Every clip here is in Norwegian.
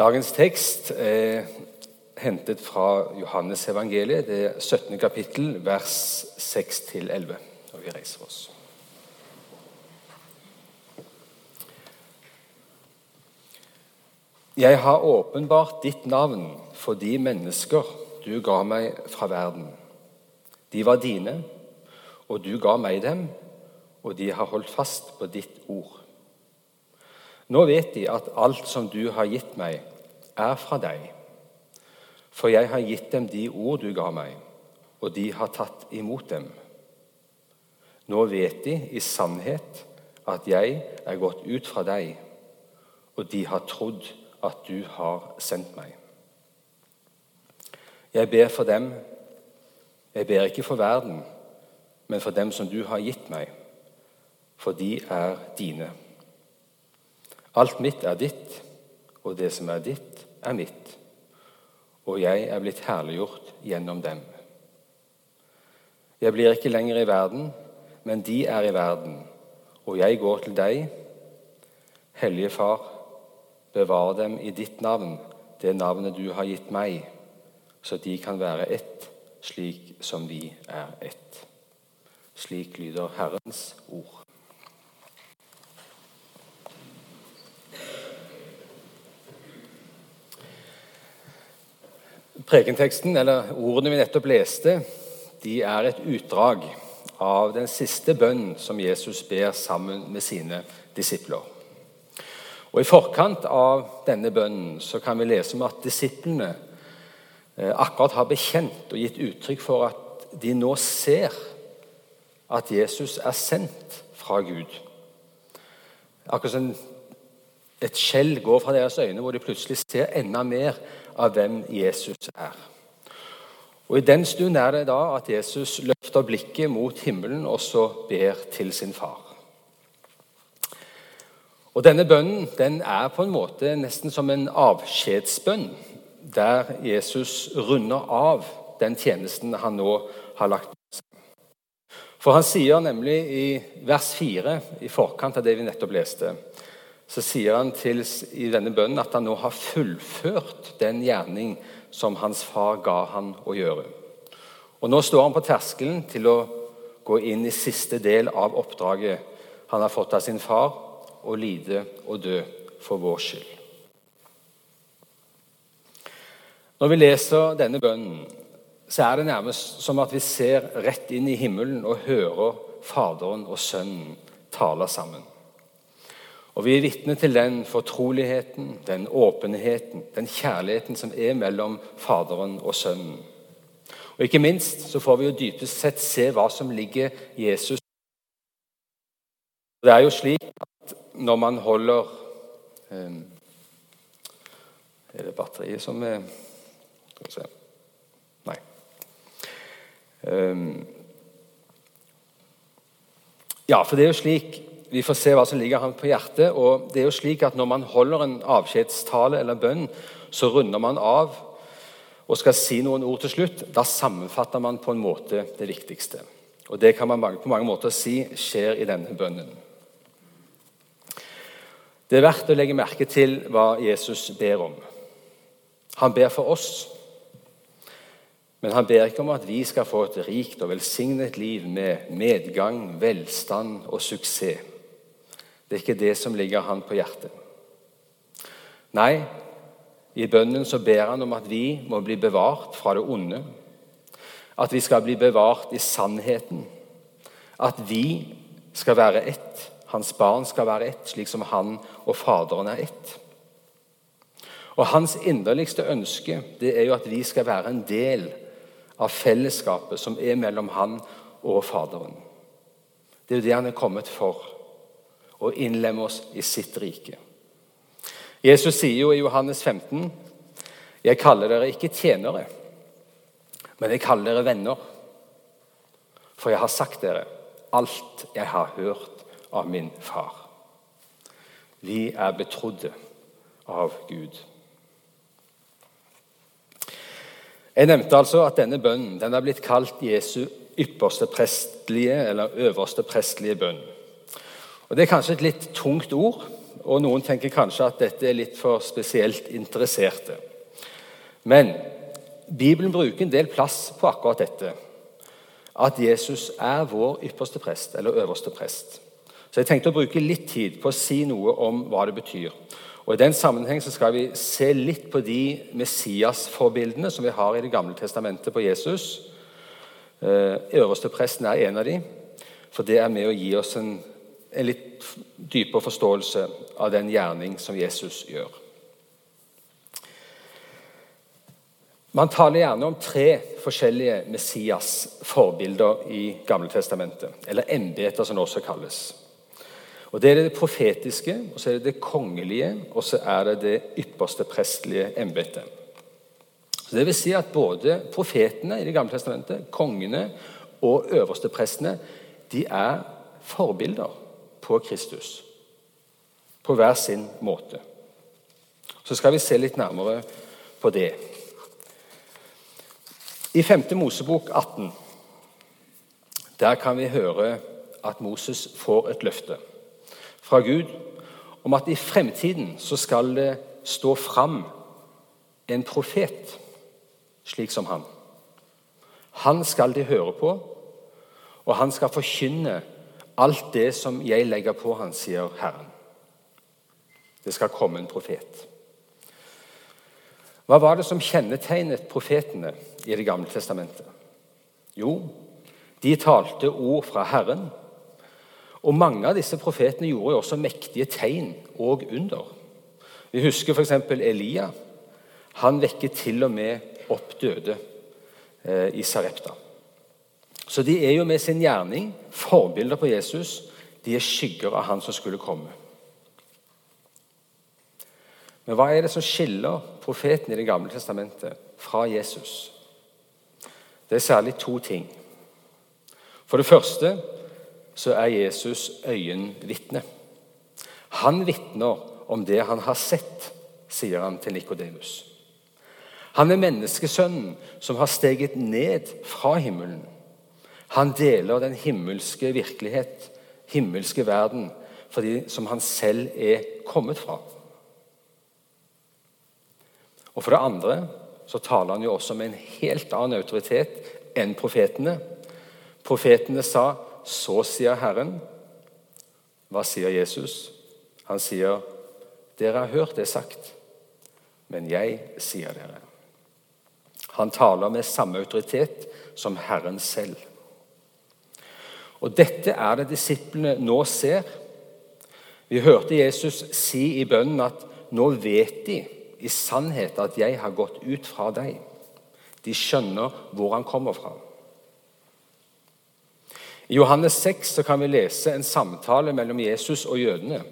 Dagens tekst er hentet fra Johannes evangeliet, det 17. kapittel, vers 6-11. Og vi reiser oss. Jeg har åpenbart ditt navn for de mennesker du ga meg fra verden. De var dine, og du ga meg dem, og de har holdt fast på ditt ord. Nå vet de at alt som du har gitt meg, er fra deg. For jeg har gitt dem de ord du ga meg, og de har tatt imot dem. Nå vet de i sannhet at jeg er gått ut fra deg, og de har trodd at du har sendt meg. Jeg ber for dem, jeg ber ikke for verden, men for dem som du har gitt meg, for de er dine. Alt mitt er ditt, og det som er ditt, er mitt. Og jeg er blitt herliggjort gjennom dem. Jeg blir ikke lenger i verden, men de er i verden, og jeg går til deg. Hellige Far, bevar dem i ditt navn, det navnet du har gitt meg, så de kan være ett, slik som vi er ett. Slik lyder Herrens ord. Prekenteksten, eller ordene vi nettopp leste, de er et utdrag av den siste bønnen som Jesus ber sammen med sine disipler. Og I forkant av denne bønnen så kan vi lese om at disiplene eh, akkurat har bekjent og gitt uttrykk for at de nå ser at Jesus er sendt fra Gud. Akkurat som et skjell går fra deres øyne, hvor de plutselig ser enda mer av hvem Jesus er. Og I den stund er det da at Jesus løfter blikket mot himmelen og så ber til sin far. Og Denne bønnen den er på en måte nesten som en avskjedsbønn, der Jesus runder av den tjenesten han nå har lagt på seg. For han sier nemlig i vers 4, i forkant av det vi nettopp leste, så sier han til, i denne bønnen at han nå har fullført den gjerning som hans far ga han å gjøre. Og Nå står han på terskelen til å gå inn i siste del av oppdraget han har fått av sin far, å lide og dø for vår skyld. Når vi leser denne bønnen, så er det nærmest som at vi ser rett inn i himmelen og hører Faderen og Sønnen tale sammen. Og Vi er vitne til den fortroligheten, den åpenheten, den kjærligheten som er mellom Faderen og Sønnen. Og Ikke minst så får vi jo dypest sett se hva som ligger Jesus Det er jo slik at når man holder um, Er det batteriet som er Skal vi se Nei. Um, ja, for det er jo slik vi får se hva som ligger ham på hjertet. og det er jo slik at Når man holder en avskjedstale eller bønn, så runder man av og skal si noen ord til slutt. Da sammenfatter man på en måte det viktigste. Og Det kan man på mange måter si skjer i denne bønnen. Det er verdt å legge merke til hva Jesus ber om. Han ber for oss, men han ber ikke om at vi skal få et rikt og velsignet liv med medgang, velstand og suksess. Det er ikke det som ligger han på hjertet. Nei, i bønnen så ber han om at vi må bli bevart fra det onde. At vi skal bli bevart i sannheten. At vi skal være ett. Hans barn skal være ett, slik som han og Faderen er ett. Og Hans inderligste ønske det er jo at vi skal være en del av fellesskapet som er mellom han og Faderen. Det er jo det han er kommet for og innlemme oss i sitt rike. Jesus sier jo i Johannes 15.: Jeg kaller dere ikke tjenere, men jeg kaller dere venner. For jeg har sagt dere alt jeg har hørt av min far. Vi er betrodde av Gud. Jeg nevnte altså at denne bønnen den er blitt kalt Jesu ypperste prestlige eller øverste prestlige bønn. Og Det er kanskje et litt tungt ord, og noen tenker kanskje at dette er litt for spesielt interesserte. Men Bibelen bruker en del plass på akkurat dette. At Jesus er vår ypperste prest, eller øverste prest. Så jeg tenkte å bruke litt tid på å si noe om hva det betyr. Og I den sammenheng så skal vi se litt på de Messias-forbildene som vi har i Det gamle testamentet på Jesus. Eh, øverste presten er en av de, for det er med å gi oss en, en litt dypere forståelse av den gjerning som Jesus gjør. Man taler gjerne om tre forskjellige Messias-forbilder i Gamle testamentet, eller embeter, som det også kalles. Og Det er det profetiske, og så er det det kongelige, og så er det det ypperste prestelige embetet. Det vil si at både profetene i Det gamle testamentet, kongene og øversteprestene, de er forbilder på Kristus. På hver sin måte. Så skal vi se litt nærmere på det. I 5. Mosebok 18 der kan vi høre at Moses får et løfte fra Gud om at i fremtiden så skal det stå fram en profet slik som han. Han skal de høre på, og han skal forkynne alt det som jeg legger på han, sier Herren. Det skal komme en profet. Hva var det som kjennetegnet profetene i Det gamle testamentet? Jo, de talte ord fra Herren. Og mange av disse profetene gjorde også mektige tegn og under. Vi husker f.eks. Elia. Han vekket til og med opp døde eh, i Sarepta. Så de er jo med sin gjerning forbilder på Jesus. De er skygger av han som skulle komme. Men hva er det som skiller profeten i Det gamle testamentet fra Jesus? Det er særlig to ting. For det første så er Jesus øyenvitne. Han vitner om det han har sett, sier han til Nikodemus. Han er menneskesønnen som har steget ned fra himmelen. Han deler den himmelske virkelighet, himmelske verden, for de som han selv er kommet fra. Og For det andre så taler han jo også med en helt annen autoritet enn profetene. Profetene sa 'Så sier Herren'. Hva sier Jesus? Han sier 'Dere har hørt det sagt, men jeg sier dere'. Han taler med samme autoritet som Herren selv. Og Dette er det disiplene nå ser. Vi hørte Jesus si i bønnen at nå vet de i sannhet at jeg har gått ut fra deg. De skjønner hvor han kommer fra. I Johannes 6 kan vi lese en samtale mellom Jesus og jødene.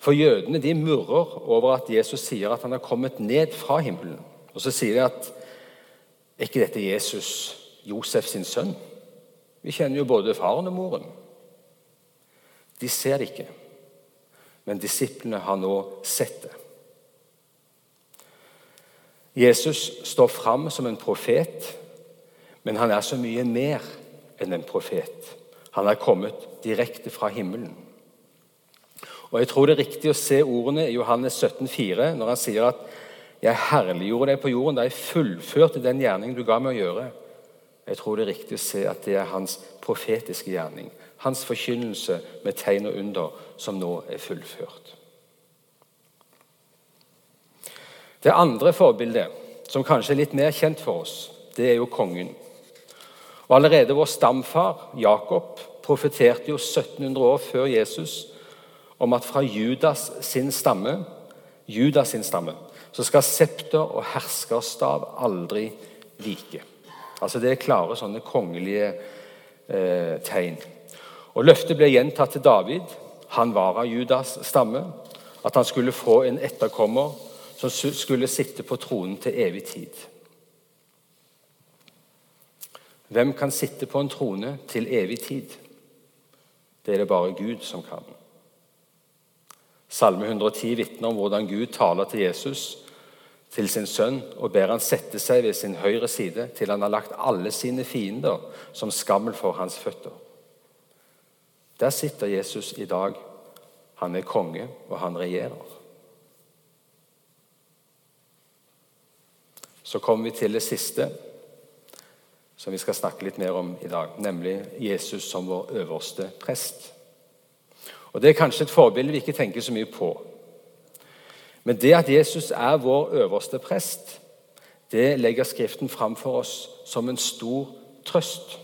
For Jødene de murrer over at Jesus sier at han har kommet ned fra himmelen. Og Så sier de at er ikke dette Jesus, Josef sin sønn? Vi kjenner jo både faren og moren. De ser det ikke, men disiplene har nå sett det. Jesus står fram som en profet, men han er så mye mer enn en profet. Han er kommet direkte fra himmelen. Og Jeg tror det er riktig å se ordene i Johannes 17, 17,4 når han sier at jeg herliggjorde deg på jorden da jeg fullførte den gjerningen du ga meg å gjøre. Jeg tror det er riktig å se at det er hans profetiske gjerning, hans forkynnelse med tegn og under, som nå er fullført. Det andre forbildet, som kanskje er litt mer kjent for oss, det er jo kongen. Og Allerede vår stamfar Jakob profeterte jo 1700 år før Jesus om at fra Judas sin stamme, Judas sin stamme så skal septer og herskerstav aldri vike. Altså Det er klare sånne kongelige eh, tegn. Og Løftet ble gjentatt til David. Han var av Judas stamme. At han skulle få en etterkommer som skulle sitte på tronen til evig tid. Hvem kan sitte på en trone til evig tid? Det er det bare Gud som kan. Salme 110 vitner om hvordan Gud taler til Jesus, til sin sønn, og ber han sette seg ved sin høyre side til han har lagt alle sine fiender som skammel for hans føtter. Der sitter Jesus i dag Han er konge, og han regjerer. Så kommer vi til det siste som vi skal snakke litt mer om i dag, nemlig Jesus som vår øverste prest. Og Det er kanskje et forbilde vi ikke tenker så mye på. Men det at Jesus er vår øverste prest, det legger Skriften fram for oss som en stor trøst.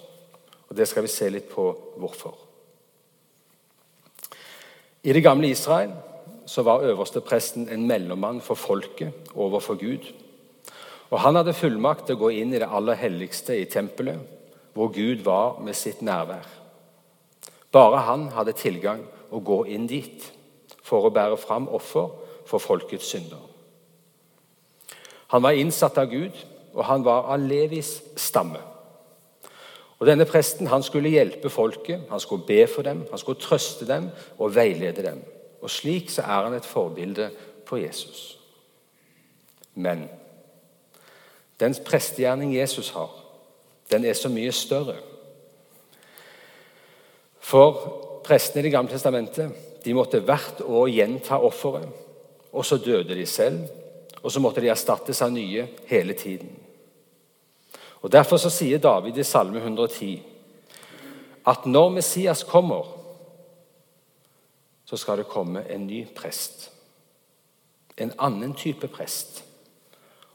Og Det skal vi se litt på hvorfor. I det gamle Israel så var øverstepresten en mellommann for folket overfor Gud. Og Han hadde fullmakt til å gå inn i det aller helligste i tempelet, hvor Gud var med sitt nærvær. Bare han hadde tilgang å gå inn dit for å bære fram offer for folkets synder. Han var innsatt av Gud, og han var av Levis stamme. Og Denne presten han skulle hjelpe folket, han skulle be for dem, han skulle trøste dem og veilede dem. Og Slik så er han et forbilde på Jesus. Men den prestegjerning Jesus har, den er så mye større. For prestene i Det gamle testamentet de måtte hvert år gjenta offeret, og så døde de selv. Og så måtte de erstattes av nye hele tiden. Og Derfor så sier David i Salme 110 at når Messias kommer, så skal det komme en ny prest. En annen type prest.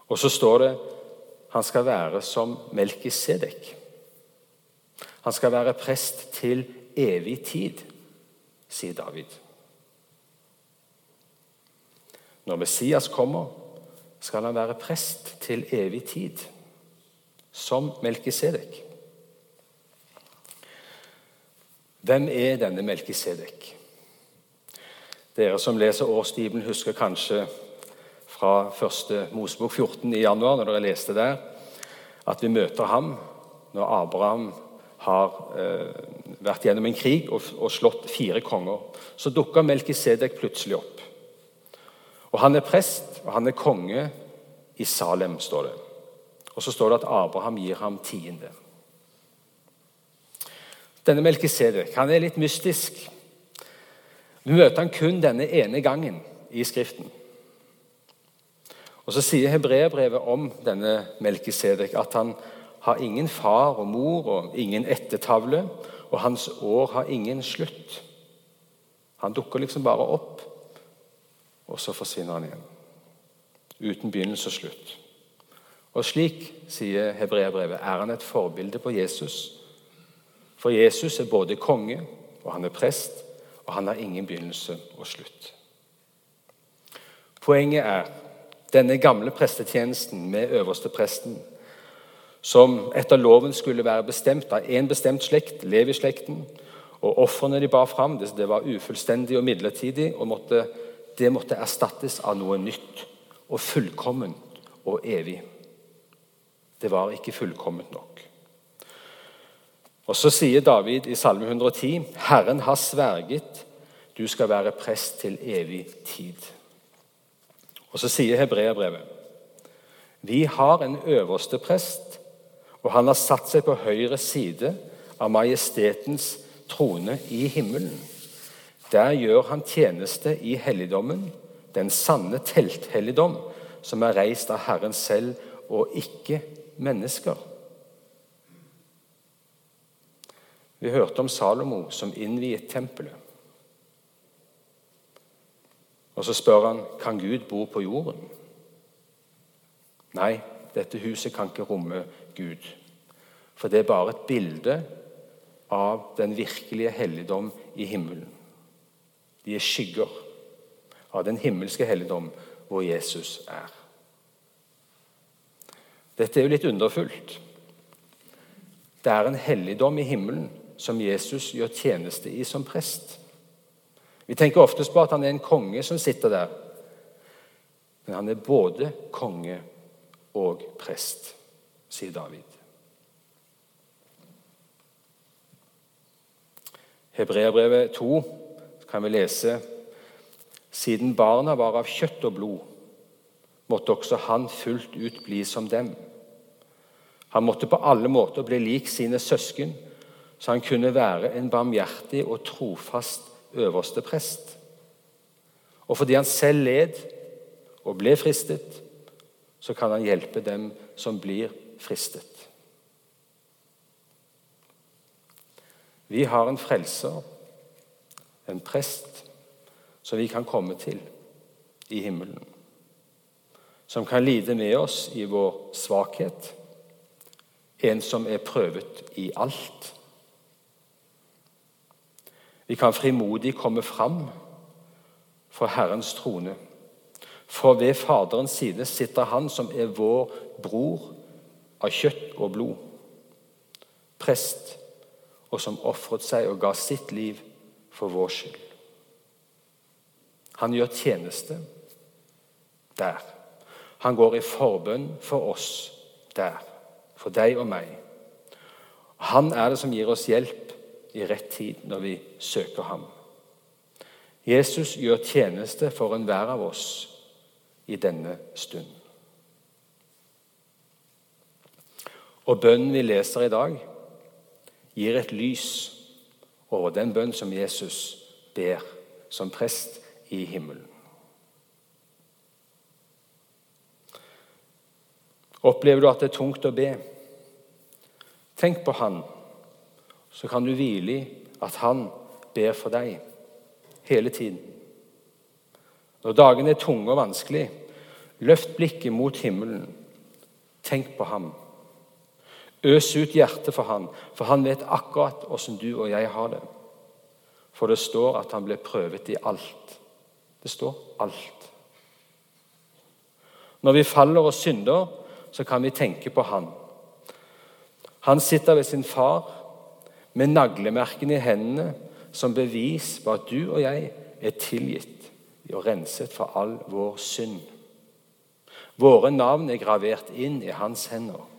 Og så står det han skal være som Melkisedek. Han skal være prest til evig tid, sier David. Når Messias kommer, skal han være prest til evig tid, som Melkisedek. Hvem er denne Melkisedek? Dere som leser årsbibelen, husker kanskje fra 1. Mosebok 14 i januar, når dere leste der, at vi møter ham når Abraham har eh, vært gjennom en krig og, og, slått fire konger. Så dukker Melkisedek plutselig opp. Og Han er prest, og han er konge i Salem, står det. Og så står det at Abraham gir ham tiende. Denne Melkisedek han er litt mystisk. Vi møter han kun denne ene gangen i Skriften. Og Så sier hebreerbrevet om denne Melkisedek at han har ingen far og mor og ingen ettertavle, og hans år har ingen slutt. Han dukker liksom bare opp, og så forsvinner han igjen. Uten begynnelse og slutt. Og slik, sier hebreerbrevet, er han et forbilde på Jesus. For Jesus er både konge, og han er prest, og han har ingen begynnelse og slutt. Poenget er denne gamle prestetjenesten med øverstepresten, som etter loven skulle være bestemt av én bestemt slekt, Levi-slekten, og ofrene de bar fram, det var ufullstendig og midlertidig, og måtte, det måtte erstattes av noe nytt og fullkomment og evig. Det var ikke fullkomment nok. Og Så sier David i Salme 110.: Herren har sverget, du skal være prest til evig tid. Og så sier hebreerbrevet vi har en øverste prest, og han har satt seg på høyre side av majestetens trone i himmelen. Der gjør han tjeneste i helligdommen, den sanne telthelligdom, som er reist av Herren selv og ikke mennesker. Vi hørte om Salomo som innviet tempelet. Og så spør han kan Gud bo på jorden. Nei, dette huset kan ikke romme Gud. For det er bare et bilde av den virkelige helligdom i himmelen. De er skygger av den himmelske helligdom hvor Jesus er. Dette er jo litt underfullt. Det er en helligdom i himmelen som Jesus gjør tjeneste i som prest. Vi tenker oftest på at han er en konge som sitter der. Men han er både konge og prest, sier David. Hebreabrevet 2 kan vi lese siden barna var av kjøtt og blod, måtte også han fullt ut bli som dem. Han måtte på alle måter bli lik sine søsken, så han kunne være en barmhjertig og trofast øverste prest Og fordi han selv led og ble fristet, så kan han hjelpe dem som blir fristet. Vi har en frelser, en prest, som vi kan komme til i himmelen. Som kan lide med oss i vår svakhet. En som er prøvet i alt. Vi kan frimodig komme fram for Herrens trone. For ved Faderens side sitter Han som er vår bror av kjøtt og blod. Prest, og som ofret seg og ga sitt liv for vår skyld. Han gjør tjeneste der. Han går i forbønn for oss der, for deg og meg. Han er det som gir oss hjelp i rett tid når vi søker ham. Jesus gjør tjeneste for enhver av oss i denne stund. Og bønnen vi leser i dag, gir et lys over den bønn som Jesus ber som prest i himmelen. Opplever du at det er tungt å be? Tenk på Han, så kan du hvile i at Han ber for deg hele tiden. Når dagene er tunge og vanskelig, løft blikket mot himmelen. Tenk på ham. Øs ut hjertet for han, for han vet akkurat åssen du og jeg har det. For det står at han ble prøvet i alt. Det står alt. Når vi faller og synder, så kan vi tenke på Han. Han sitter ved sin far med naglemerkene i hendene som bevis på at du og jeg er tilgitt og renset for all vår synd. Våre navn er gravert inn i hans hender.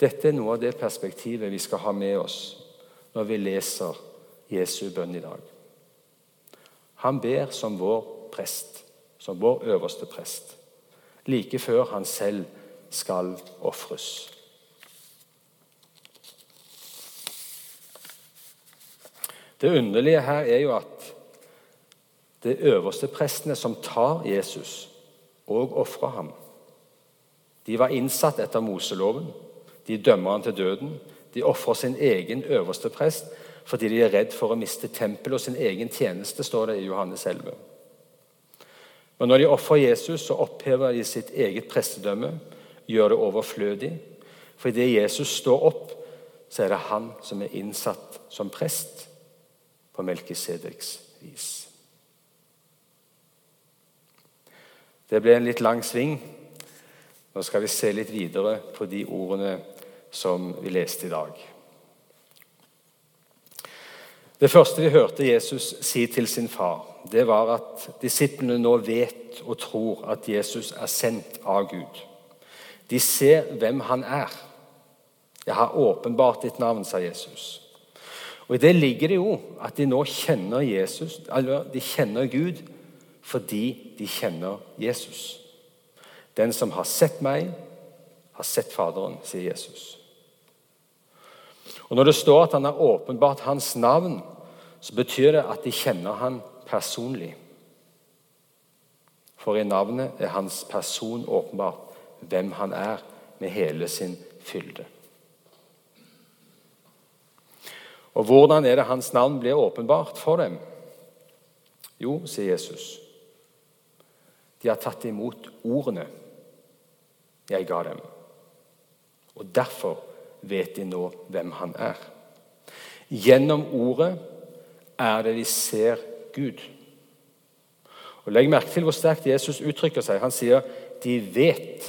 Dette er noe av det perspektivet vi skal ha med oss når vi leser Jesu bønn i dag. Han ber som vår prest, som vår øverste prest, like før han selv skal ofres. Det underlige her er jo at det øverste prestene som tar Jesus og ofrer ham, de var innsatt etter Moseloven. De dømmer han til døden. De ofrer sin egen øverste prest fordi de er redd for å miste tempelet og sin egen tjeneste, står det i Johannes 11. Men når de ofrer Jesus, så opphever de sitt eget prestedømme, gjør det overflødig. For idet Jesus står opp, så er det han som er innsatt som prest på Melkisedeks vis. Det ble en litt lang sving. Nå skal vi se litt videre på de ordene som vi leste i dag. Det første vi hørte Jesus si til sin far, det var at disiplene nå vet og tror at Jesus er sendt av Gud. De ser hvem han er. 'Jeg har åpenbart ditt navn', sa Jesus. Og I det ligger det jo at de nå kjenner Jesus, eller de kjenner Gud fordi de kjenner Jesus. Den som har sett meg, har sett Faderen, sier Jesus. Og Når det står at han har åpenbart hans navn, så betyr det at de kjenner han personlig. For i navnet er hans person åpenbart hvem han er med hele sin fylde. Og hvordan er det hans navn blir åpenbart for dem? Jo, sier Jesus, de har tatt imot ordene jeg ga dem. Og derfor vet de nå hvem han er. Gjennom ordet er det vi ser Gud. Og Legg merke til hvor sterkt Jesus uttrykker seg. Han sier de vet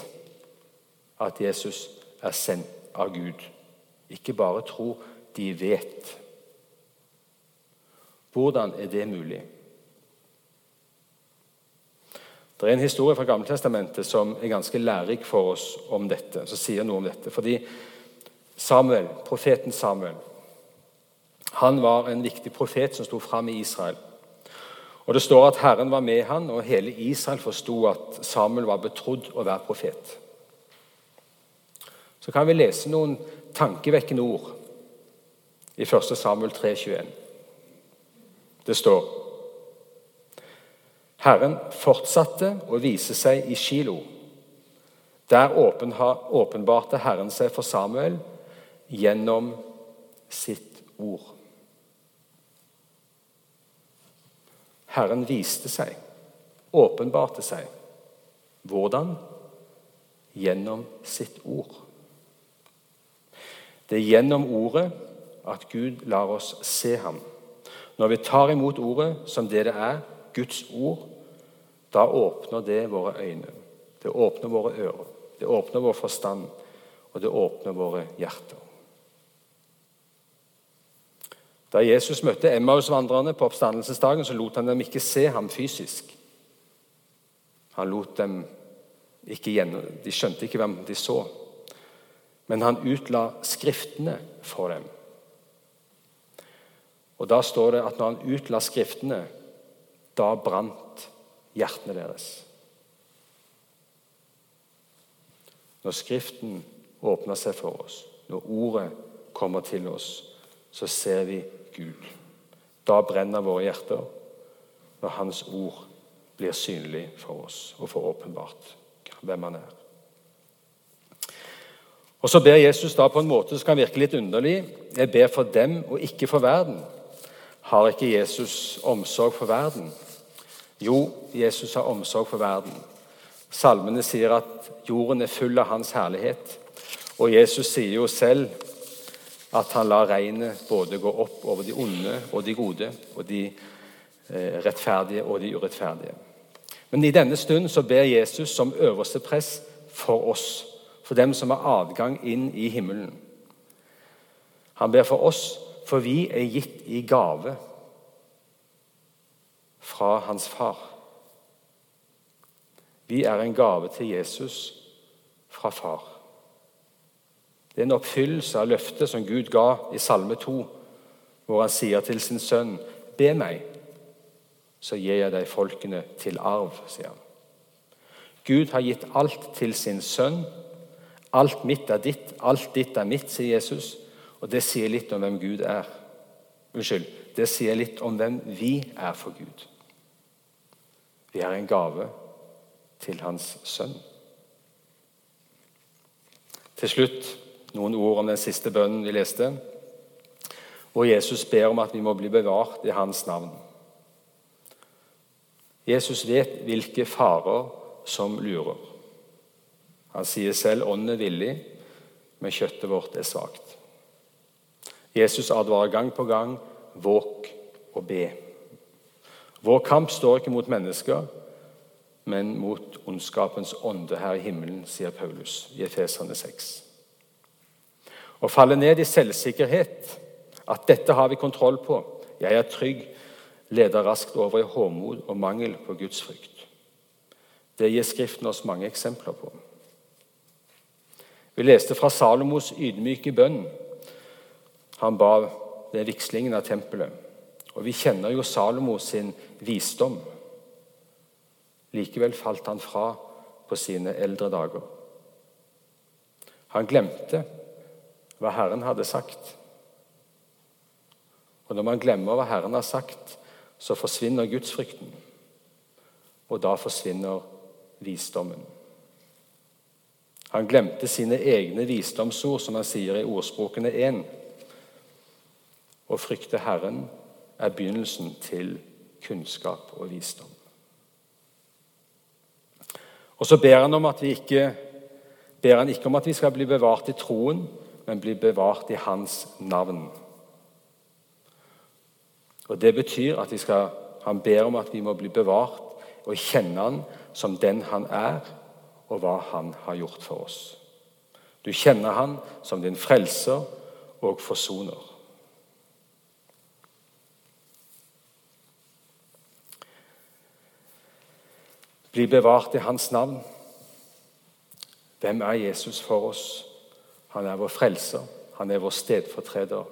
at Jesus er sendt av Gud. Ikke bare tro, de vet. Hvordan er det mulig? Det er en historie fra Gammeltestamentet som er ganske lærerik for oss om dette. som sier noe om dette. Fordi Samuel, profeten Samuel han var en viktig profet som sto fram i Israel. Og Det står at Herren var med han, og hele Israel forsto at Samuel var betrodd å være profet. Så kan vi lese noen tankevekkende ord i 1. Samuel 3, 21. Det står Herren fortsatte å vise seg i Kilo. Der åpenbarte Herren seg for Samuel gjennom sitt ord. Herren viste seg, åpenbarte seg. Hvordan? Gjennom sitt ord. Det er gjennom ordet at Gud lar oss se ham. Når vi tar imot ordet som det det er, Guds ord, da åpner det våre øyne. Det åpner våre ører, det åpner vår forstand, og det åpner våre hjerter. Da Jesus møtte Emmaus-vandrerne på oppstandelsesdagen, så lot han dem ikke se ham fysisk. Han lot dem ikke gjennom, De skjønte ikke hvem de så. Men han utla Skriftene for dem. Og Da står det at når han utla Skriftene, da brant hjertene deres. Når Skriften åpner seg for oss, når Ordet kommer til oss, så ser vi Gud. Da brenner våre hjerter når Hans ord blir synlig for oss og får åpenbart hvem han er. Og Så ber Jesus da på en måte som kan virke litt underlig. Jeg ber for dem og ikke for verden. Har ikke Jesus omsorg for verden? Jo, Jesus har omsorg for verden. Salmene sier at jorden er full av hans herlighet. Og Jesus sier jo selv at han lar regnet både gå opp over de onde og de gode, og de eh, rettferdige og de urettferdige. Men i denne stund så ber Jesus som øverste press for oss, for dem som har adgang inn i himmelen. Han ber for oss, for vi er gitt i gave fra hans far. Vi er en gave til Jesus fra far. Det er en oppfyllelse av løftet som Gud ga i Salme 2, hvor han sier til sin sønn, 'Be meg, så gir jeg deg folkene til arv', sier han. Gud har gitt alt til sin sønn. Alt mitt er ditt, alt ditt er mitt, sier Jesus. Og det sier litt om hvem Gud er. Unnskyld, det sier litt om hvem vi er for Gud. Vi er en gave til Hans sønn. Til slutt noen ord om den siste bønnen vi leste, hvor Jesus ber om at vi må bli bevart i hans navn. Jesus vet hvilke farer som lurer. Han sier selv ånden er villig, men kjøttet vårt er svakt. Jesus advarer gang på gang våk og be. Vår kamp står ikke mot mennesker, men mot ondskapens ånde her i himmelen, sier Paulus i Efesene 6. Å falle ned i selvsikkerhet, at dette har vi kontroll på, jeg er trygg, leder raskt over i håmod og mangel på Guds frykt. Det gir Skriften oss mange eksempler på. Vi leste fra Salomos ydmyke bønn. Han ba ved vigslingen av tempelet. Og Vi kjenner jo Salomo sin visdom. Likevel falt han fra på sine eldre dager. Han glemte hva Herren hadde sagt. Og Når man glemmer hva Herren har sagt, så forsvinner gudsfrykten. Og da forsvinner visdommen. Han glemte sine egne visdomsord, som han sier i ordspråkene 1. Å frykte Herren er begynnelsen til kunnskap og visdom. Og Så ber han, om at vi ikke, ber han ikke om at vi skal bli bevart i troen, men blir bevart i hans navn. Og Det betyr at skal, han ber om at vi må bli bevart og kjenne han som den han er, og hva han har gjort for oss. Du kjenner han som din frelser og forsoner. Bli bevart i hans navn. Hvem er Jesus for oss? Han er vår frelser. Han er vår stedfortreder.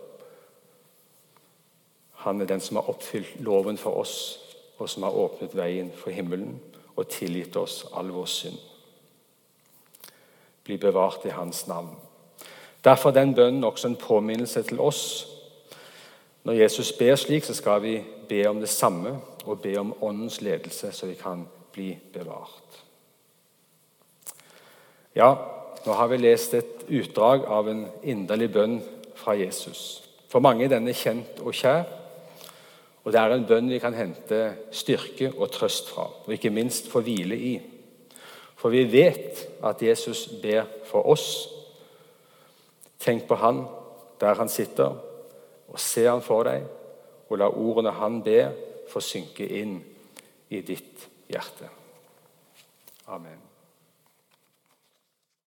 Han er den som har oppfylt loven for oss, og som har åpnet veien for himmelen og tilgitt oss all vår synd. Bli bevart i Hans navn. Derfor er den bønnen også en påminnelse til oss Når Jesus ber slik, så skal vi be om det samme og be om Åndens ledelse, så vi kan bli bevart. Ja, nå har vi lest et utdrag av en inderlig bønn fra Jesus. For mange er denne kjent og kjær, og det er en bønn vi kan hente styrke og trøst fra, og ikke minst få hvile i. For vi vet at Jesus ber for oss. Tenk på han der han sitter, og se han for deg, og la ordene han ber, få synke inn i ditt hjerte. Amen.